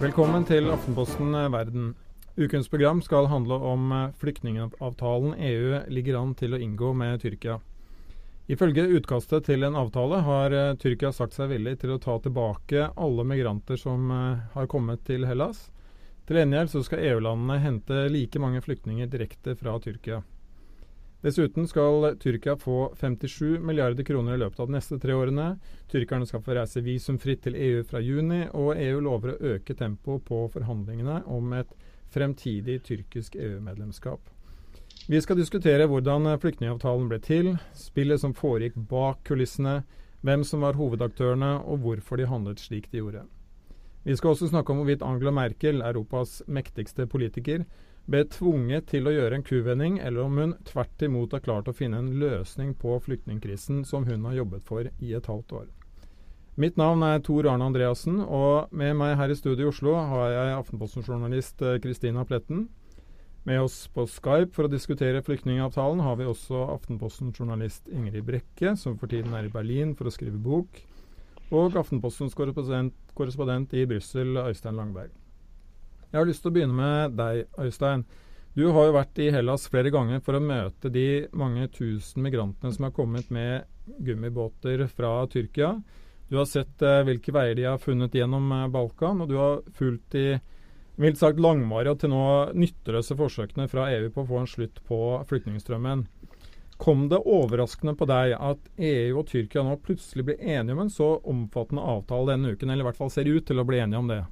Velkommen til Aftenposten Verden. Ukens program skal handle om flyktningavtalen EU ligger an til å inngå med Tyrkia. Ifølge utkastet til en avtale har eh, Tyrkia sagt seg villig til å ta tilbake alle migranter som eh, har kommet til Hellas. Til gjengjeld skal EU-landene hente like mange flyktninger direkte fra Tyrkia. Dessuten skal Tyrkia få 57 milliarder kroner i løpet av de neste tre årene. Tyrkerne skal få reise visumfritt til EU fra juni, og EU lover å øke tempoet på forhandlingene om et fremtidig tyrkisk EU-medlemskap. Vi skal diskutere hvordan flyktningavtalen ble til, spillet som foregikk bak kulissene, hvem som var hovedaktørene og hvorfor de handlet slik de gjorde. Vi skal også snakke om hvorvidt Angela Merkel, Europas mektigste politiker, ble tvunget til å gjøre en kuvending, eller om hun tvert imot har klart å finne en løsning på flyktningkrisen som hun har jobbet for i et halvt år. Mitt navn er Tor Arne Andreassen, og med meg her i studio i Oslo har jeg Aftenposten-journalist Kristina eh, Pletten. Med oss på Skype for å diskutere flyktningavtalen har vi også Aftenposten-journalist Ingrid Brekke, som for tiden er i Berlin for å skrive bok, og Aftenpostens korrespondent i Brussel, Øystein Langberg. Jeg har lyst til å begynne med deg, Øystein. Du har jo vært i Hellas flere ganger for å møte de mange tusen migrantene som har kommet med gummibåter fra Tyrkia. Du har sett eh, hvilke veier de har funnet gjennom eh, Balkan, og du har fulgt de mildt sagt langvarige og til nå nytteløse forsøkene fra EU på å få en slutt på flyktningstrømmen. Kom det overraskende på deg at EU og Tyrkia nå plutselig blir enige om en så omfattende avtale denne uken, eller i hvert fall ser ut til å bli enige om det?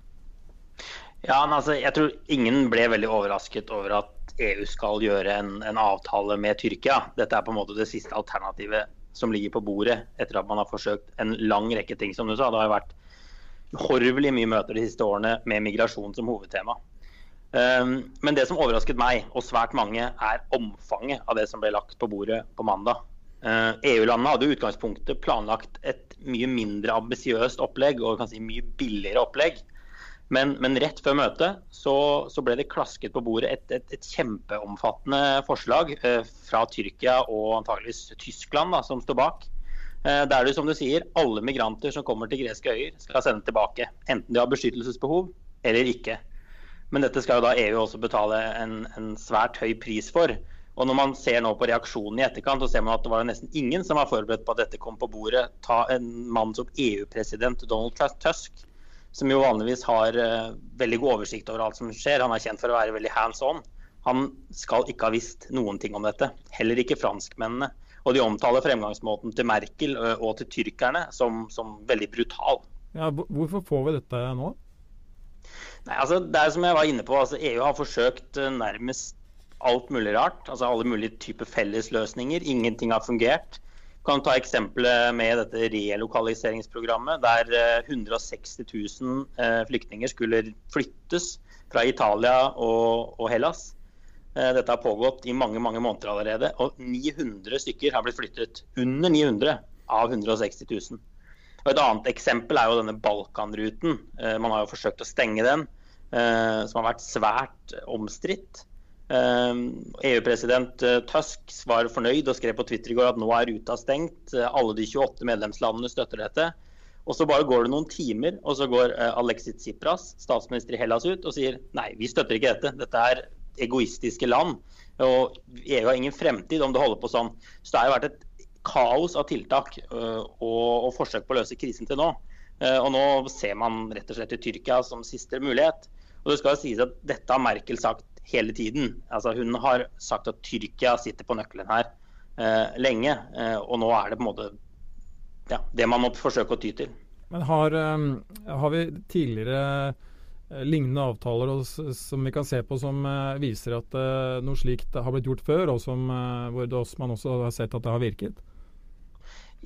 Ja, altså, Jeg tror ingen ble veldig overrasket over at EU skal gjøre en, en, avtale med Tyrkia. Dette er på en måte det siste alternativet som ligger på bordet etter at man har forsøkt en lang rekke ting, som du sa. Det har jo vært horvelig mye møter de siste årene med migrasjon som hovedtema. Um, men det som overrasket meg og svært mange, er omfanget av det som ble lagt på bordet på mandag. Uh, EU-landene hadde i utgangspunktet planlagt et mye mindre ambisiøst opplegg og si mye billigere opplegg. Men, men rett før møtet så, så, ble det klasket på bordet et, et, et kjempeomfattende forslag eh, fra Tyrkia og antageligvis Tyskland da, som står bak. Eh, der du, som du sier, alle migranter som kommer til greske øyer, skal sende tilbake. Enten de har beskyttelsesbehov eller ikke. Men dette skal jo da EU også betale en, en svært høy pris for. Og når man ser nå på reaksjonen i etterkant, så ser man at det var nesten ingen som var forberedt på at dette kom på bordet. Ta en mann som EU-president Donald Tusk, som jo vanligvis har uh, veldig god oversikt over alt som skjer. Han er kjent for å være veldig hands on. Han skal ikke ha visst noen ting om dette. Heller ikke franskmennene. Og de omtaler fremgangsmåten til Merkel og til tyrkerne som, som veldig brutal. Ja, hvorfor får vi dette nå? Nei, altså, det er som jeg var inne på, altså, EU har forsøkt nærmest alt mulig rart. altså Alle mulige typer fellesløsninger. Ingenting har fungert. Kan ta eksempelet med dette relokaliseringsprogrammet, der 160 000 flyktninger skulle flyttes fra Italia og, og Hellas. Eh, dette har pågått i mange mange måneder allerede. Og 900 stykker har blitt flyttet. Under 900 av 160 000. Og et annet eksempel er jo denne Balkanruten. Eh, man har jo forsøkt å stenge den, eh, som har vært svært omstridt. EU-president Tusk var fornøyd og skrev på Twitter i går at nå er ruta stengt. Alle de 28 medlemslandene støtter dette. Og så bare går det noen timer, og så går Alexis Tsipras, statsminister i Hellas, ut og sier nei, vi støtter ikke dette. Dette er egoistiske land. Og EU har ingen fremtid om det holder på sånn. Så det har jo vært et kaos av tiltak og, forsøk på å løse krisen til nå. Og nå ser man rett og slett til Tyrkia som siste mulighet. Og det skal jo sies at Dette har Merkel sagt hele tiden. Altså Hun har sagt at Tyrkia sitter på nøkkelen her eh, lenge. Eh, og nå er det på en måte ja, det man må forsøke å ty til. Men har, um, har vi tidligere Eh, lignende avtaler som vi kan se på som eh, viser at eh, noe slikt har blitt gjort før, og som, hvor man også har sett at det har virket?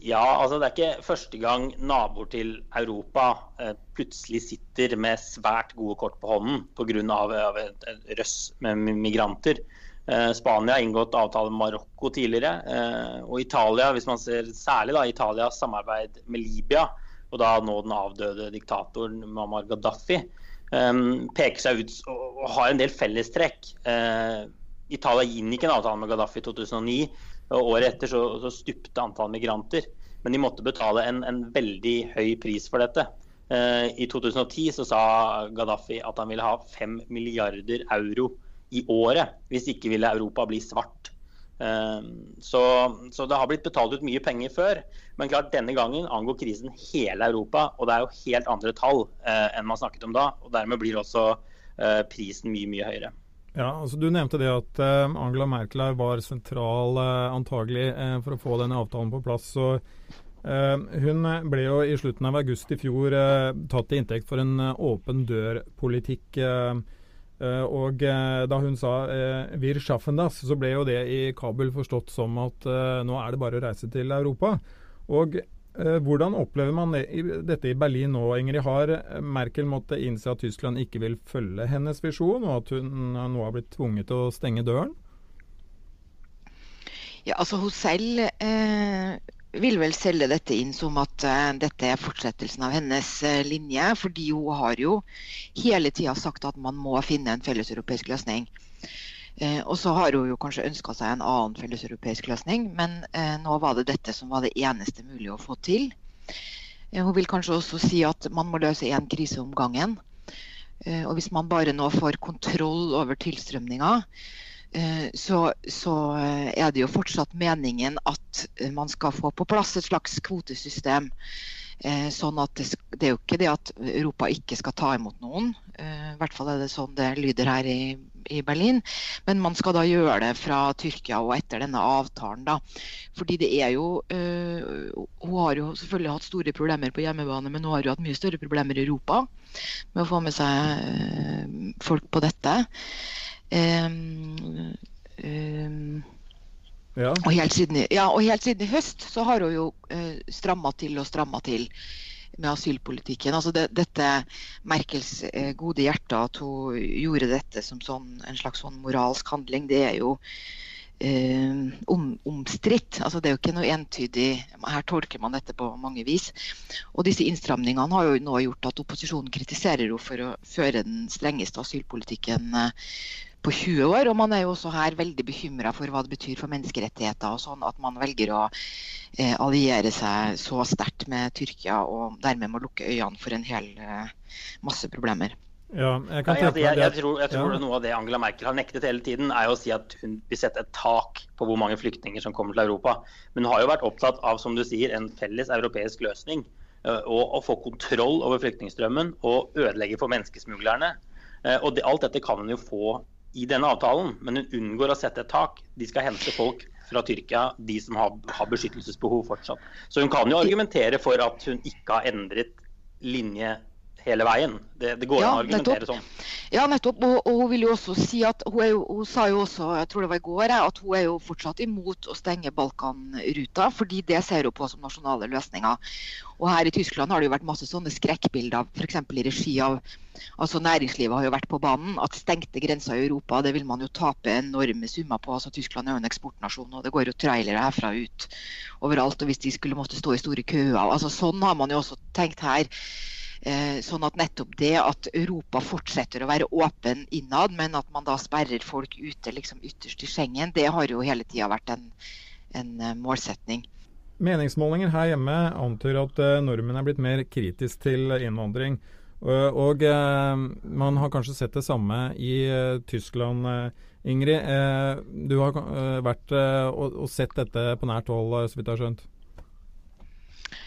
Ja, altså det er ikke første gang naboer til Europa eh, plutselig sitter med svært gode kort på hånden pga. Et, røss med migranter. Eh, Spania har inngått avtale med Marokko tidligere. Eh, og Italia, hvis man ser særlig da, Italias samarbeid med Libya, og da nå den avdøde diktatoren Mamar Gaddafi, um, peker seg ut og, har en del fellestrekk. Uh, Italia inngikk en avtale med Gaddafi i 2009. Året etter så, så stupte antall migranter. Men de måtte betale en, en, veldig høy pris for dette. I 2010 så sa Gaddafi at han ville ha 5 milliarder euro i året hvis ikke ville Europa bli svart. Så, så, det har blitt betalt ut mye penger før. Men klart denne gangen angår krisen hele Europa, og det er jo helt andre tall enn man snakket om da. og Dermed blir også prisen mye, mye høyere. Ja, altså Du nevnte det at eh, Angela Merkel var sentral eh, antagelig eh, for å få denne avtalen på plass. så Hun ble jo i slutten av august i fjor tatt til inntekt for en åpen dør-politikk. og da hun sa uh, 'wir schaffen das', så ble jo det i Kabul forstått som at nå er det bare å reise til Europa. Og Eh, hvordan opplever man dette i Berlin nå, Ingrid? Har Merkel måttet innse at Tyskland ikke vil følge hennes visjon, og at hun nå har blitt tvunget til å stenge døren? Ja, altså Hun selv eh, vil vel selge dette inn som at eh, dette er fortsettelsen av hennes eh, linje. Fordi hun har jo hele tida sagt at man må finne en felles europeisk løsning. Eh, og så har hun jo kanskje ønska seg en annen felleseuropeisk løsning, men eh, nå var det dette som var det eneste mulig å få til. Eh, hun vil kanskje også si at man må løse én krise om gangen. Og hvis man bare nå får kontroll over tilstrømninga, så, så, er det jo fortsatt meningen at man skal få på plass et slags kvotesystem sånn at det, det, er jo ikke det at Europa ikke skal ta imot noen. Eh, I hvert fall er det sånn det lyder her i, i, Berlin. Men man skal da gjøre det fra Tyrkia og etter denne avtalen. da. Fordi det er jo øh, Hun har jo selvfølgelig hatt store problemer på hjemmebane, men hun har jo hatt mye større problemer i Europa med å få med seg øh, folk på dette. Um, um, ja. Og, helt siden, ja, og, helt siden, i høst så har hun jo eh, stramma til og stramma til med asylpolitikken. Altså det, dette Merkels eh, gode hjerte, at hun gjorde dette som sånn, en slags sånn moralsk handling, det er jo om, omstridt. Altså det er jo ikke noe entydig Her tolker man dette på mange vis. Og disse innstramningene har jo nå gjort at opposisjonen kritiserer henne for å føre den strengeste asylpolitikken eh, på 20 år. Og man er jo også her veldig bekymra for hva det betyr for menneskerettigheter og sånn, at man velger å eh, alliere seg så sterkt med Tyrkia og dermed må lukke øynene for en hel eh, masse problemer. Ja, jeg, ja, jeg, jeg, jeg, tror, tror ja. noe av det Angela Merkel har nektet hele tiden, er å si at hun vil sette et tak på hvor mange flyktninger som kommer til Europa. Men hun har jo vært opptatt av som du sier, en felles europeisk løsning. Eh, og å få kontroll over flyktningstrømmen og ødelegge for menneskesmuglerne. Og det, alt dette kan hun jo få i denne avtalen, men hun unngår å sette et tak. De skal hente folk fra Tyrkia, de som har, har beskyttelsesbehov fortsatt. Så hun kan jo argumentere for at hun ikke har endret linje hele veien. Det, det går ja, an å argumentere sånn. Ja, nettopp. Og, og, hun vil jo også si at hun, jo, hun, sa jo også, jeg tror det var i går, at hun er jo fortsatt imot å stenge Balkanruta, fordi det ser hun på som nasjonale løsninger. Og her i Tyskland har det jo vært masse sånne skrekkbilder, f.eks. i regi av altså Næringslivet har jo vært på banen. At stengte grenser i Europa, det vil man jo tape enorme summer på. altså Tyskland er jo en eksportnasjon, og det går jo trailere herfra ut overalt. og Hvis de skulle måtte stå i store køer altså Sånn har man jo også tenkt her. Eh, sånn at nettopp det at Europa fortsetter å være åpen innad, men at man da sperrer folk ute liksom ytterst i Schengen, det har jo hele tida vært en, en, eh, målsetning. Meningsmålinger her hjemme antyder at uh, nordmenn er blitt mer kritisk til innvandring. Og man har kanskje sett det samme i Tyskland. Ingrid, du har vært og, sett dette på nært hold, så vidt jeg har skjønt?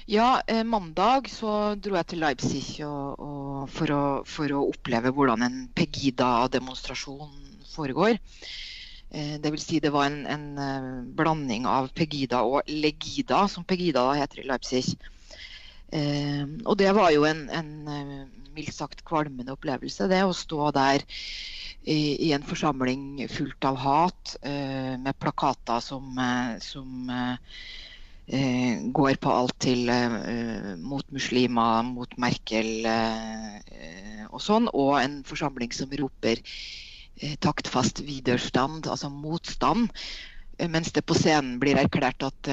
Ja, eh, mandag så dro jeg til Leipzig og, og for, å, for, å, oppleve hvordan en Pegida-demonstrasjon foregår. Eh, det vil si det var en, en, eh, blanding av Pegida og Legida, som Pegida heter i Leipzig. Eh, og det var jo en, en eh, mildt sagt kvalmende opplevelse, det å stå der i, i en forsamling fullt av hat, eh, med plakater som, som går på alt til eh, mot muslimer, mot Merkel eh, og sånn. Og en forsamling som roper taktfast widerstand, altså motstand. Mens det på scenen blir erklært at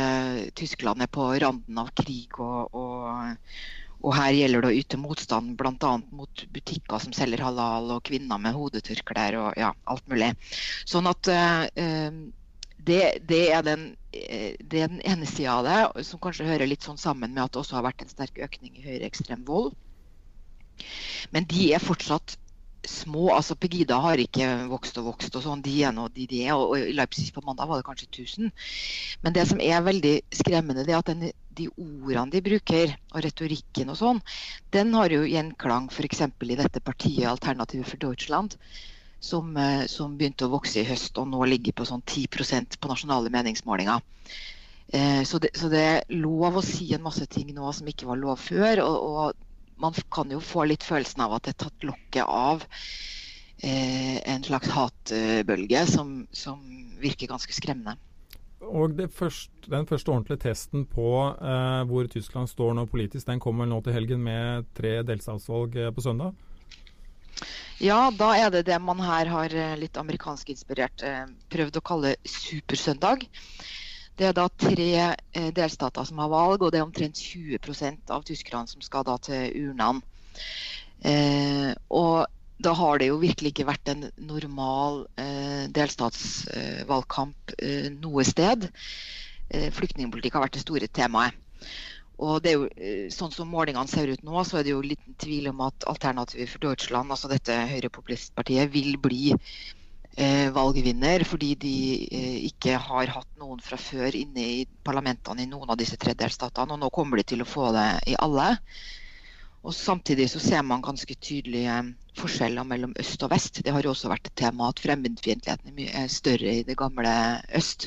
Tyskland er på randen av krig. og, og og her gjelder det å yte motstand bl.a. mot butikker som selger halal, og kvinner med hodetørklær og ja, alt mulig. Sånn at eh, det, det, er den, eh, den, ene sida av det, som kanskje hører litt sånn sammen med at det også har vært en sterk økning i høyreekstrem vold. Men de er fortsatt små. altså Pegida har ikke vokst og vokst. og sånn, De er nå de de er. og I Leipzig på mandag var det kanskje 1000. Men det som er veldig skremmende, det er at den, de ordene de bruker, og retorikken og sånn, den har jo gjenklang f.eks. i dette partiet Alternative for Deutschland. Som, eh, som, begynte å vokse i høst og nå ligger på sånn 10% på nasjonale meningsmålinger. Eh, så, det, så, det, er lov å si en masse ting nå som ikke var lov før. og, og man kan jo få litt følelsen av at det er tatt lokket av eh, en slags hatbølge som, som, virker ganske skremmende. Og første, Den første ordentlige testen på eh, hvor Tyskland står nå politisk, den kommer nå til helgen med tre delstatsvalg eh, på søndag? Ja, da er det det man her har eh, litt amerikansk inspirert eh, prøvd å kalle supersøndag. Det er da tre eh, delstater som har valg, og det er omtrent 20% av tyskerne som skal da til urnene. Og da har det jo virkelig ikke vært en normal delstatsvalgkamp noe sted. Eh, flyktningpolitikk har vært det store temaet. Og det er jo, eh, sånn som målingene ser ut nå, så er det jo liten tvil om at Alternativet for Deutschland, altså dette høyrepopulistpartiet, vil bli eh, valgvinner, fordi de eh, ikke har hatt noen fra før inne i parlamentene i noen av disse tre. Og nå kommer de til å få det i alle. Og Samtidig så ser man ganske tydelige forskjeller mellom øst og vest. Det har jo også vært et tema at fremmedfiendtligheten er mye større i det gamle øst.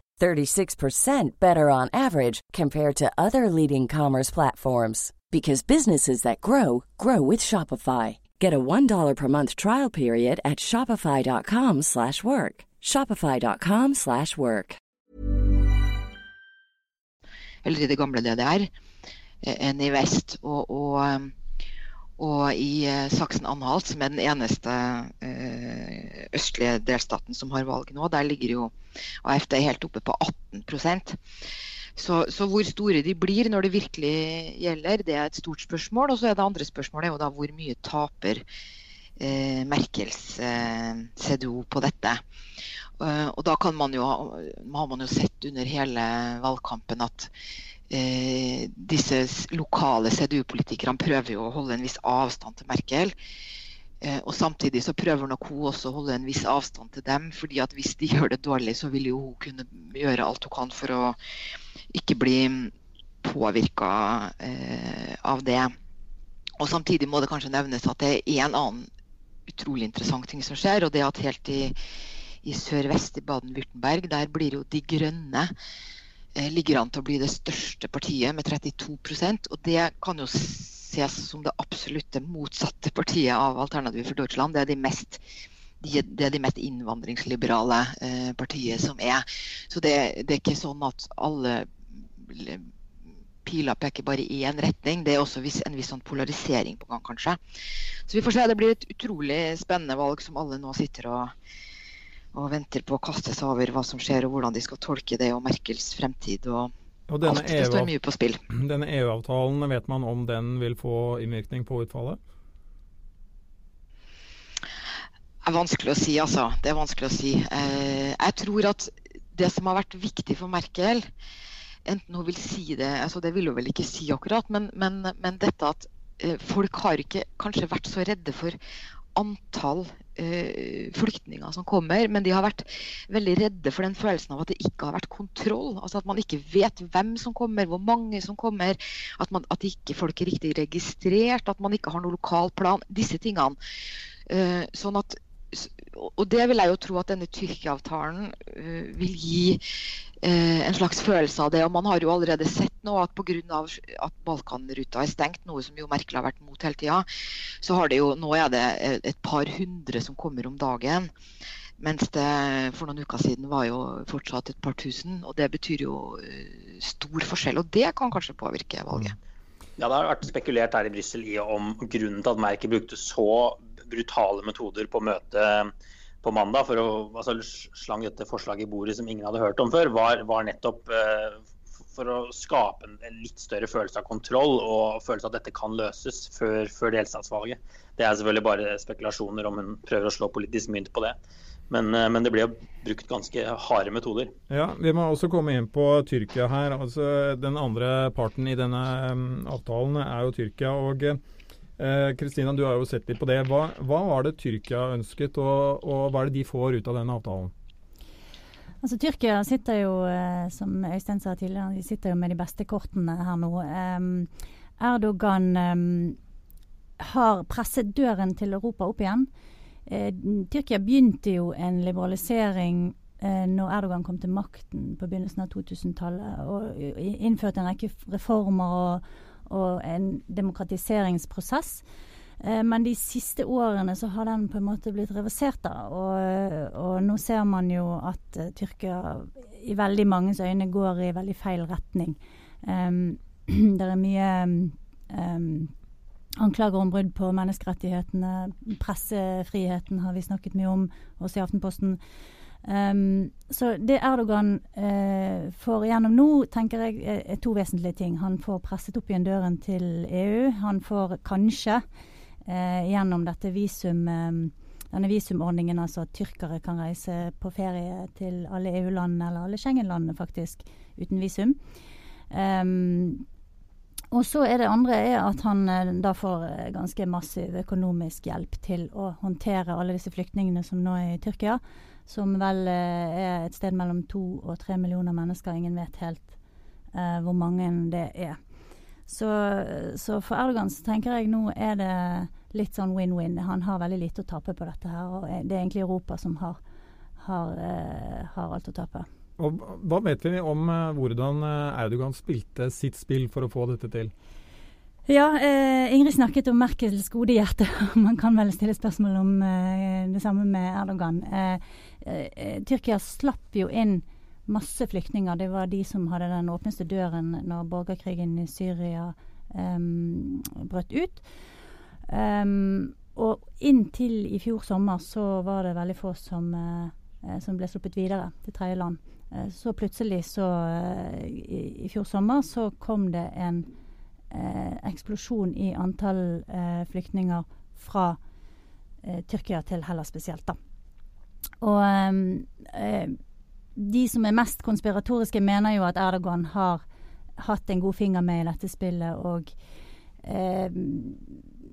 36% better on average compared to other leading commerce platforms because businesses that grow grow with Shopify. Get a $1 per month trial period at shopify.com/work. shopify.com/work. Eller det gamle DDR eh, enn i vest og, og, um, og i eh, Saksen-Anhalt, som er den eh, østlige delstaten som har valg nå, der ligger jo AFD helt oppe på 18 så, så, hvor store de blir når det virkelig gjelder, det er et stort spørsmål. Og så er det andre spørsmålet er jo da hvor mye taper eh, Merkels eh, CDO på dette. Uh, og da kan man jo, har man jo sett under hele valgkampen at eh, disse lokale CDU-politikerne prøver jo å holde en viss avstand til Merkel. Eh, og Samtidig så prøver nok hun også å holde en viss avstand til dem. fordi at hvis de gjør det dårlig, så vil jo hun kunne gjøre alt hun kan for å ikke bli påvirka eh, av det. Og Samtidig må det kanskje nevnes at det er en annen utrolig interessant ting som skjer. og det at helt i, i sør-vest i Baden-Würtemberg, der blir jo De Grønne eh, ligger an til å bli det største partiet med 32% og Det kan jo ses som det absolutte motsatte partiet av Alternativ for Deutschland. Det er de mest de, er de mest innvandringsliberale eh, partiet som er. Så det, det, er ikke sånn at alle piler peker bare i én retning. Det er også en viss sånn polarisering på gang, kanskje. Så vi får se. Det blir et utrolig spennende valg som alle nå sitter og, og venter på å kaste seg over hva som skjer, og hvordan de skal tolke det, og Merkels fremtid. og og Alt, det står mye på spill. Denne EU-avtalen, vet man om den vil få innvirkning på utfallet? Det er vanskelig å si, altså. Det er vanskelig å si. Eh, jeg tror at det som har vært viktig for Merkel, enten hun vil si det altså Det vil hun vel ikke si akkurat, men, men, men dette at eh, folk har ikke kanskje vært så redde for antall flyktninger som kommer, men de har vært veldig redde for den følelsen av at det ikke har vært kontroll. Altså At man ikke vet hvem som kommer, hvor mange som kommer. At, man, at ikke folk er riktig registrert, at man ikke har noen lokal plan. Disse tingene. Eh, sånn at og det vil jeg jo tro at denne Tyrkia-avtalen uh, vil gi uh, en slags følelse av det. Og man har jo allerede sett nå at pga. at Balkanruta er stengt, noe som jo Merkel har vært mot hele tida, så har det jo, nå er det et par hundre som kommer om dagen. Mens det for noen uker siden var jo fortsatt et par tusen. Og det betyr jo stor forskjell. Og det kan kanskje påvirke valget. Ja, Det har vært spekulert her i Brussel i om grunnen til at Merkel brukte så brutale metoder på møtet på mandag for å altså, slang dette forslaget i bordet som ingen hadde hørt om før, var, var nettopp eh, for å skape en, litt større følelse av kontroll og følelse av at dette kan løses før, før delstatsvalget. Det er selvfølgelig bare spekulasjoner om hun prøver å slå politisk mynt på det. Men, eh, men, det blir brukt ganske harde metoder. Ja, Vi må også komme inn på Tyrkia her. Altså, den andre parten i denne um, avtalen er jo Tyrkia. og Eh, Kristina, du har jo sett litt på det. Hva, hva var det Tyrkia ønsket, og, og, hva er det de får ut av denne avtalen? Altså Tyrkia sitter jo, eh, som Øystein sa tidligere, de sitter jo med de beste kortene her nå. Um, Erdogan har presset døren til Europa opp igjen. Uh, Tyrkia begynte jo en liberalisering uh, når Erdogan kom til makten på begynnelsen av 2000-tallet, og innførte en rekke reformer. og og en demokratiseringsprosess. Eh, men de siste årene så har den på en måte blitt reversert. da, Og, og nå ser man jo at uh, Tyrkia i veldig manges øyne går i veldig feil retning. Um, det er mye um, anklager om brudd på menneskerettighetene. Pressefriheten har vi snakket mye om, også i Aftenposten. Um, så det Erdogan uh, får gjennom nå, tenker jeg er to vesentlige ting. Han får presset opp igjen døren til EU. Han får kanskje uh, gjennom dette visum, um, denne visumordningen, altså at tyrkere kan reise på ferie til alle EU-landene, eller alle Schengen-landene faktisk, uten visum. Um, og så er det andre er at han uh, da får ganske massiv økonomisk hjelp til å håndtere alle disse flyktningene som nå er i Tyrkia som vel eh, er et sted mellom to og tre millioner mennesker. Ingen vet helt eh, hvor mange det er. Så, så, for Erdogan så tenker jeg nå er det litt sånn win-win. Han har veldig lite å tape på dette her. Og det er egentlig Europa som har, har, eh, har alt å tape. Og Hva vet vi om uh, hvordan Erdogan spilte sitt spill for å få dette til? Ja, eh, Ingrid snakket om Merkels gode hjerte. Man kan vel stille spørsmål om eh, det samme med Erdogan. Eh, eh, Tyrkia slapp jo inn masse flyktninger. Det var de som hadde den åpneste døren når borgerkrigen i Syria brøt ut. Um, og inntil i fjor sommer så var det veldig få som, eh, som ble sluppet videre til tredjeland. Eh, så plutselig så i, i fjor sommer så kom det en eh, eksplosjon i antall eh, flyktninger fra eh, Tyrkia til Hellas spesielt. da. Og eh, de som er mest konspiratoriske, mener jo at Erdogan har hatt en god finger med i dette spillet og eh,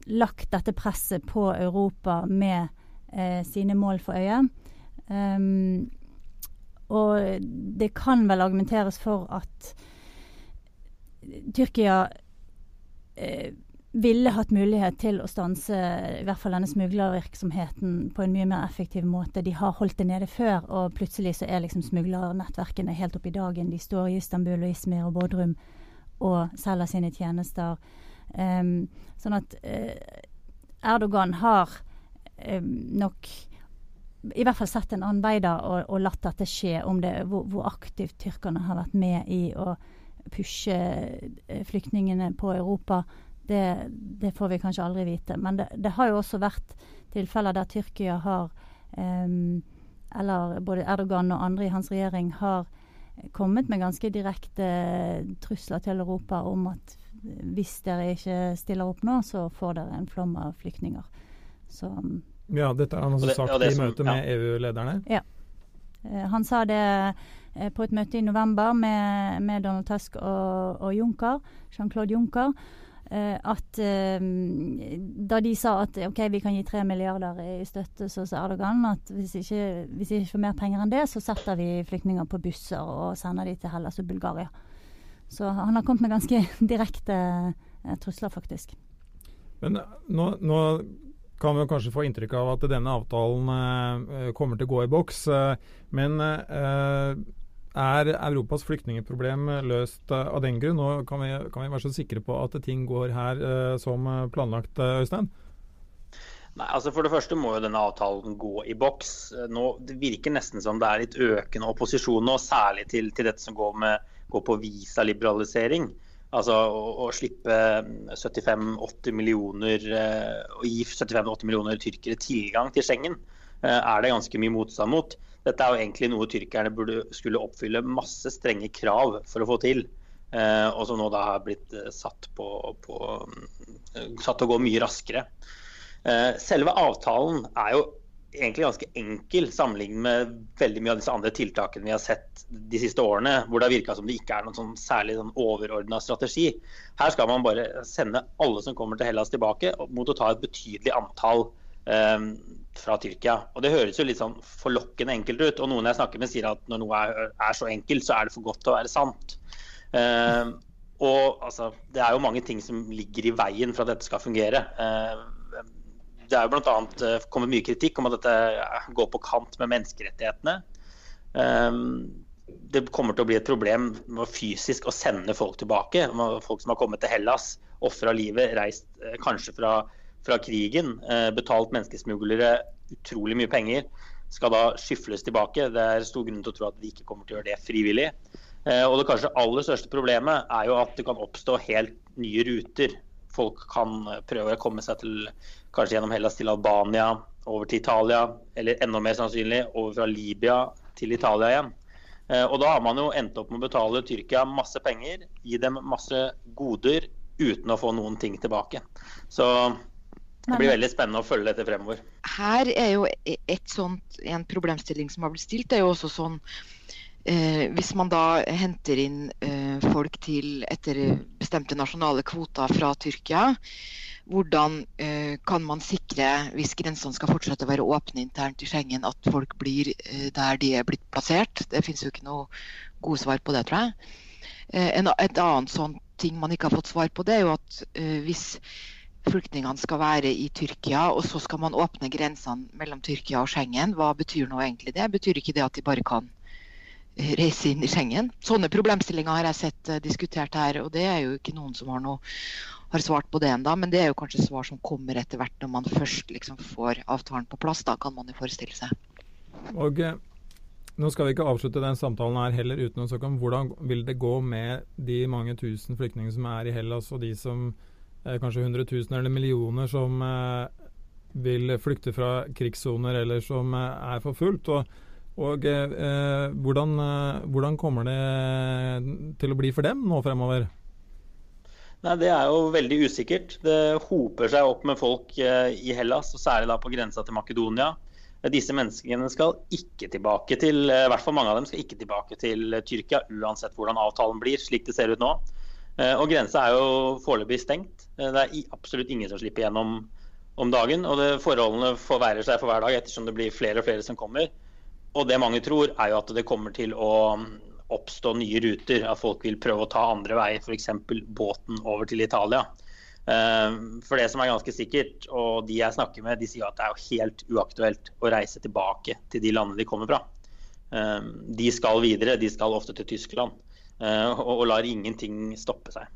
lagt dette presset på Europa med eh, sine mål for øye. Um, og det kan vel argumenteres for at Tyrkia eh, ville hatt mulighet til å stanse i hvert fall denne smuglervirksomheten på en mye mer effektiv måte. De har holdt det nede før, og plutselig så er liksom smuglernettverkene helt oppe i dagen. De står i Istanbul og Ismir og Bodrum og selger sine tjenester. Um, sånn at uh, Erdogan har um, nok i hvert fall sett en annen vei da, og, og latt dette skje, om det, hvor, hvor aktivt tyrkerne har vært med i å pushe eh, flyktningene på Europa, det, det, får vi kanskje aldri vite. Men det, det, har jo også vært tilfeller der Tyrkia har um, Eller både Erdogan og andre i hans regjering har kommet med ganske direkte trusler til Europa om at hvis dere ikke stiller opp nå, så får dere en flom av flyktninger. Så, ja, dette har han også sagt i møte med ja. EU-lederne? Ja. Uh, han sa det Eh, på et møte i november med, med Donald Tusk og, og Juncker, Jean-Claude Juncker. Eh, at eh, da de sa at ok, vi kan gi tre milliarder i støtte, så sa Erdogan at hvis ikke, hvis ikke får mer penger enn det, så setter vi flyktninger på busser og sender de til Hellas og Bulgaria. Så han har kommet med ganske direkte eh, trusler, faktisk. Men nå, nå kan vi kanskje få inntrykk av at denne avtalen eh, kommer til å gå i boks. Eh, men eh, er Europas flyktningeproblem løst eh, av den grunn? Nå kan vi, kan vi være så sikre på at ting går her uh, som planlagt, Øystein? Nei, altså For det første må jo denne avtalen gå i boks. Nå, Det virker nesten som det er litt økende opposisjon nå, særlig til, til dette som går, med, går på visaliberalisering. Altså å, å slippe 75-80 millioner, å gi 75-80 millioner tyrkere tilgang til Schengen, er det ganske mye motstand mot. Dette er jo egentlig noe tyrkerne burde, skulle oppfylle masse strenge krav for å få til. Eh, og som nå da har blitt eh, satt på, på eh, satt å gå mye raskere. Selve avtalen er jo egentlig ganske enkel sammenlignet med veldig mye av disse andre tiltakene vi har sett de siste årene, hvor det har virka som det ikke er noen sånn særlig sånn overordna strategi. Her skal man bare sende alle som kommer til Hellas tilbake, mot å ta et betydelig antall fra Tyrkia. Og Det høres jo litt sånn forlokkende enkelt ut. og Noen jeg snakker med sier at når noe er, er så enkelt, så er det for godt til å være sant. Eh, og altså, Det er jo mange ting som ligger i veien for at dette skal fungere. Eh, det er jo bl.a. Eh, kommet mye kritikk om at dette går på kant med menneskerettighetene. Eh, det kommer til å bli et problem med fysisk å sende folk tilbake. Folk som har kommet til Hellas, ofra livet, reist kanskje fra fra krigen, eh, betalt menneskesmuglere utrolig mye penger, skal da skyfles tilbake. Det er stor grunn til å tro at de ikke kommer til å gjøre det frivillig. Eh, og det kanskje aller største problemet er jo at det kan oppstå helt nye ruter. Folk kan prøve å komme seg til kanskje gjennom Hellas til Albania, over til Italia, eller enda mer sannsynlig over fra Libya til Italia igjen. Eh, og da har man jo endt opp med å betale Tyrkia masse penger, gi dem masse goder uten å få noen ting tilbake. Så det blir veldig spennende å følge dette fremover. Her er jo et sånt, En problemstilling som har blitt stilt, er jo også sånn eh, Hvis man da henter inn eh, folk til etter bestemte nasjonale kvoter fra Tyrkia, hvordan eh, kan man sikre, hvis grensene skal fortsette å være åpne internt i Schengen, at folk blir eh, der de er blitt plassert? Det finnes jo ikke noe gode svar på det, tror jeg. Eh, en, et annet sånt ting man ikke har fått svar på, det er jo at eh, hvis flyktningene skal være i Tyrkia, og så skal man åpne grensene mellom Tyrkia og Schengen. Hva betyr nå egentlig det? Betyr ikke det at de bare kan eh, reise inn i Schengen? Sånne problemstillinger har jeg sett uh, diskutert her, og det er jo ikke noen som har, noe, har svart på det enda, Men det er jo kanskje svar som kommer etter hvert når man først liksom får avtalen på plass. Da kan man jo forestille seg. Og eh, nå skal vi ikke avslutte den samtalen her heller uten å snakke om hvordan vil det gå med de mange tusen flyktningene som er i Hellas, og de som Eh, kanskje hundretusener eller millioner som eh, vil flykte fra krigssoner eller som eh, er forfulgt. Og, og eh, hvordan, hvordan, kommer det til å bli for dem nå fremover? Nei, Det er jo veldig usikkert. Det hoper seg opp med folk i Hellas, og særlig da på grensa til Makedonia. Disse menneskene skal ikke tilbake til i hvert fall mange av dem skal ikke tilbake til Tyrkia, uansett hvordan avtalen blir, slik det ser ut nå. Og Grensa er jo foreløpig stengt. Eh, det er absolutt ingen som slipper gjennom om dagen. og det, Forholdene forverrer seg for hver dag ettersom det blir flere og flere som kommer. Og det mange tror, er jo at det kommer til å mm, oppstå nye ruter. At folk vil prøve å ta andre veier, f.eks. båten over til Italia. Eh, for det som er ganske sikkert, og de jeg snakker med, de sier at det er jo helt uaktuelt å reise tilbake til de landene de kommer fra. Eh, de skal videre, de skal ofte til Tyskland. Og lar ingenting stoppe seg.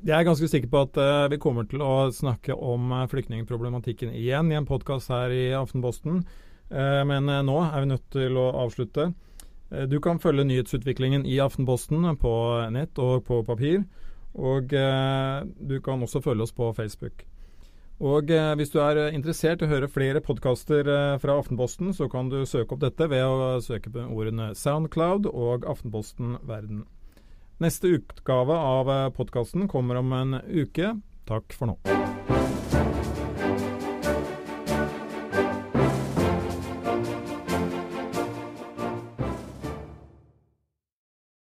Jeg er ganske sikker på at uh, vi kommer til å snakke om flyktningproblematikken igjen i en podkast her i Aftenposten. Men nå er vi nødt til å avslutte. du kan følge nyhetsutviklingen i Aftenposten på nett og på papir. Og du kan også følge oss på Facebook. Og hvis du er interessert i å høre flere podkaster fra Aftenposten, så kan du søke opp dette ved å søke på ordene Soundcloud og Aftenposten Verden. Neste utgave av podkasten kommer om en uke. Takk for nå.